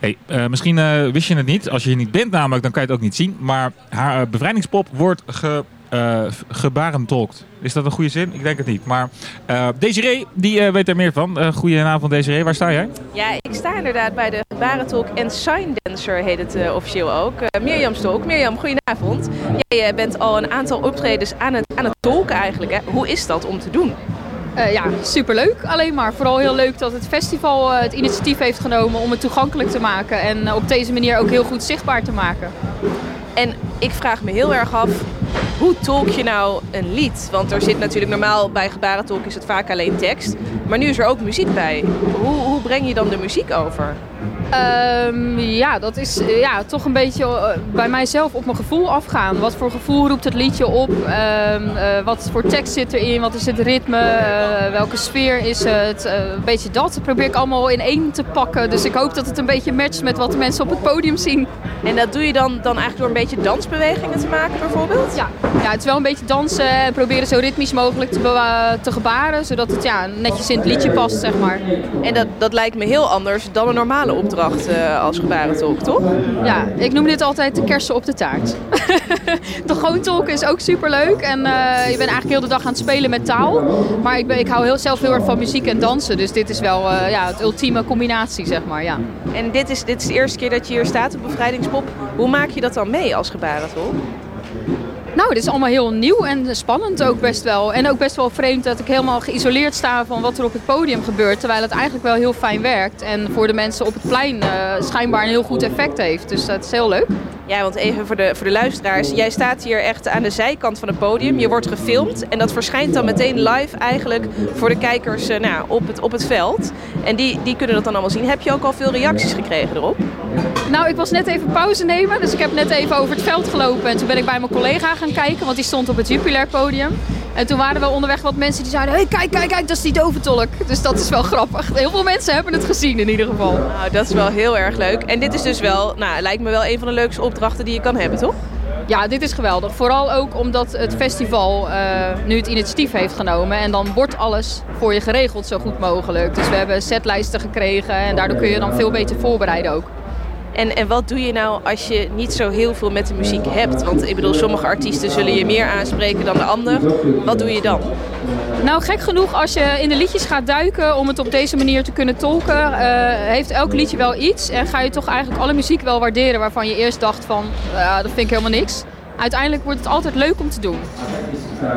Hey, eh, misschien eh, wist je het niet. Als je hier niet bent namelijk, dan kan je het ook niet zien. Maar haar eh, bevrijdingspop wordt ge, gebarentolkt. Is dat een goede zin? Ik denk het niet. Maar Desiree, die weet er meer van. Goedenavond Desiree, waar sta jij? Ja, ik sta inderdaad bij de Barentolk en Sign Dancer heet het officieel ook. Mirjam Stolk. Mirjam, goedenavond. Jij bent al een aantal optredens aan het, aan het tolken eigenlijk. Hè? Hoe is dat om te doen? Eh, ja, superleuk. Alleen maar vooral heel leuk dat het festival eh, het initiatief heeft genomen om het toegankelijk te maken. En op deze manier ook heel goed zichtbaar te maken. En ik vraag me heel erg af, hoe tolk je nou een lied? Want er zit natuurlijk normaal bij gebarentolk is het vaak alleen tekst. Maar nu is er ook muziek bij. Hoe, hoe breng je dan de muziek over? Ehm, ja, dat is eh, ja, toch een beetje eh, bij mijzelf op mijn gevoel afgaan. Wat voor gevoel roept het liedje op? Ehm, eh, wat voor tekst zit erin? Wat is het ritme? Welke sfeer is het? Een beetje dat probeer ik allemaal in één te pakken. Dus ik hoop dat het een beetje matcht met wat de mensen op het podium zien. En dat doe je dan, dan eigenlijk door een beetje dansbewegingen te maken bijvoorbeeld? Ja, ja, het is wel een beetje dansen en proberen zo ritmisch mogelijk te, te gebaren. Zodat het ja, netjes in het liedje past, zeg maar. En dat, dat lijkt me heel anders dan een normale opdracht eh, als gebarentolk, toch? Ja, ik noem dit altijd de kersen op de taart. de gewoon tolken is ook superleuk. En eh, je bent eigenlijk heel de dag aan het spelen met taal. Maar ik, ben, ik hou heel, zelf heel erg van muziek en dansen. Dus dit is wel eh, ja, het ultieme combinatie, zeg maar. Ja. En dit is, dit is de eerste keer dat je hier staat op Bevrijdingspop. Hoe maak je dat dan mee als gebarentolk? Nou, dit is allemaal heel nieuw en spannend ook best wel. En ook best wel vreemd dat ik helemaal geïsoleerd sta van wat er op het podium gebeurt. Terwijl het eigenlijk wel heel fijn werkt. En voor de mensen op het plein eh, schijnbaar een heel goed effect heeft. Dus dat is heel leuk. Ja, want even voor de, voor de luisteraars. Jij staat hier echt aan de zijkant van het podium. Je wordt gefilmd en dat verschijnt dan meteen live eigenlijk voor de kijkers eh, nou, op, het, op het veld. En die, die kunnen dat dan allemaal zien. Heb je ook al veel reacties gekregen erop? Nou, ik was net even pauze nemen. Dus ik heb net even over het veld gelopen. En toen ben ik bij mijn collega gaan kijken, want die stond op het Jupiler podium. En toen waren we onderweg wat mensen die zeiden: hey, kijk, kijk, kijk, dat is die doventolk. Dus dat is wel grappig. Heel veel mensen hebben het gezien in ieder geval. Nou, dat is wel heel erg leuk. En dit is dus wel, nou, lijkt me wel een van de leukste opdrachten die je kan hebben, toch? Ja, dit is geweldig. Vooral ook omdat het festival eh, nu het initiatief heeft genomen. En dan wordt alles voor je geregeld zo goed mogelijk. Dus we hebben setlijsten gekregen en daardoor kun je dan veel beter voorbereiden ook. En, en wat doe je nou als je niet zo heel veel met de muziek hebt? Want ik bedoel, sommige artiesten zullen je meer aanspreken dan de ander. Wat doe je dan? Nou, gek genoeg, als je in de liedjes gaat duiken om het op deze manier te kunnen tolken, eh, heeft elk liedje wel iets. En ga je toch eigenlijk alle muziek wel waarderen waarvan je eerst dacht van, "Ja, dat vind ik helemaal niks. Uiteindelijk wordt het altijd leuk om te doen.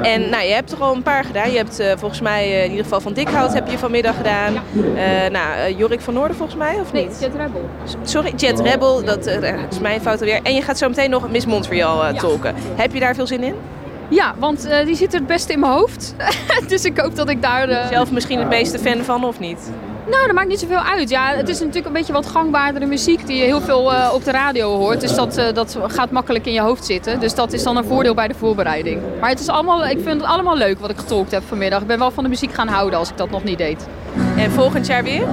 En nou, je hebt er al een paar gedaan. Je hebt eh, volgens mij eh, in ieder geval van Dikhout heb je vanmiddag gedaan. Eh, nou, Jorik van Noorden volgens mij, of niet? Jet Rebel. Sorry, Jet Rebel, dat is mijn fout alweer. En je gaat zo meteen nog Miss Montreal Ja. tolken. Heb je daar veel zin in? Ja, want die zit er het beste in mijn hoofd. dus ik hoop dat ik daar... Zelf misschien het meeste fan van of niet? Nou, dat maakt niet zoveel uit. Ja, het is natuurlijk een beetje wat gangbaardere muziek die je heel veel eh, op de radio hoort. Dus dat, eh, dat gaat makkelijk in je hoofd zitten. Dus dat is dan een voordeel bij de voorbereiding. Maar het is allemaal, ik vind het allemaal leuk wat ik getolkt heb vanmiddag. Ik ben wel van de muziek gaan houden als ik dat nog niet deed. En volgend jaar weer?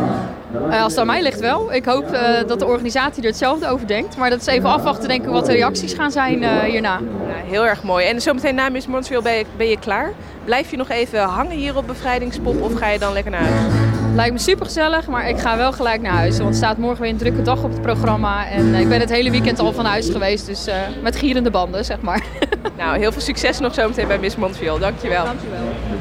Eh, als het aan mij ligt wel. Ik hoop eh, dat de organisatie er hetzelfde over denkt. Maar dat is even afwachten denk ik wat de reacties gaan zijn eh, hierna. Ja, heel erg mooi. En zometeen na Miss Montreal ben je, ben je klaar. Blijf je nog even hangen hier op Bevrijdingspop of ga je dan lekker naar huis? Lijkt me super gezellig, maar ik ga wel gelijk naar huis. Want er staat morgen weer een drukke dag op het programma. En ik ben het hele weekend al van huis geweest. Dus met gierende banden, zeg maar. Nou, heel veel succes nog zometeen bij Miss Montreal. Dankjewel. Dankjewel.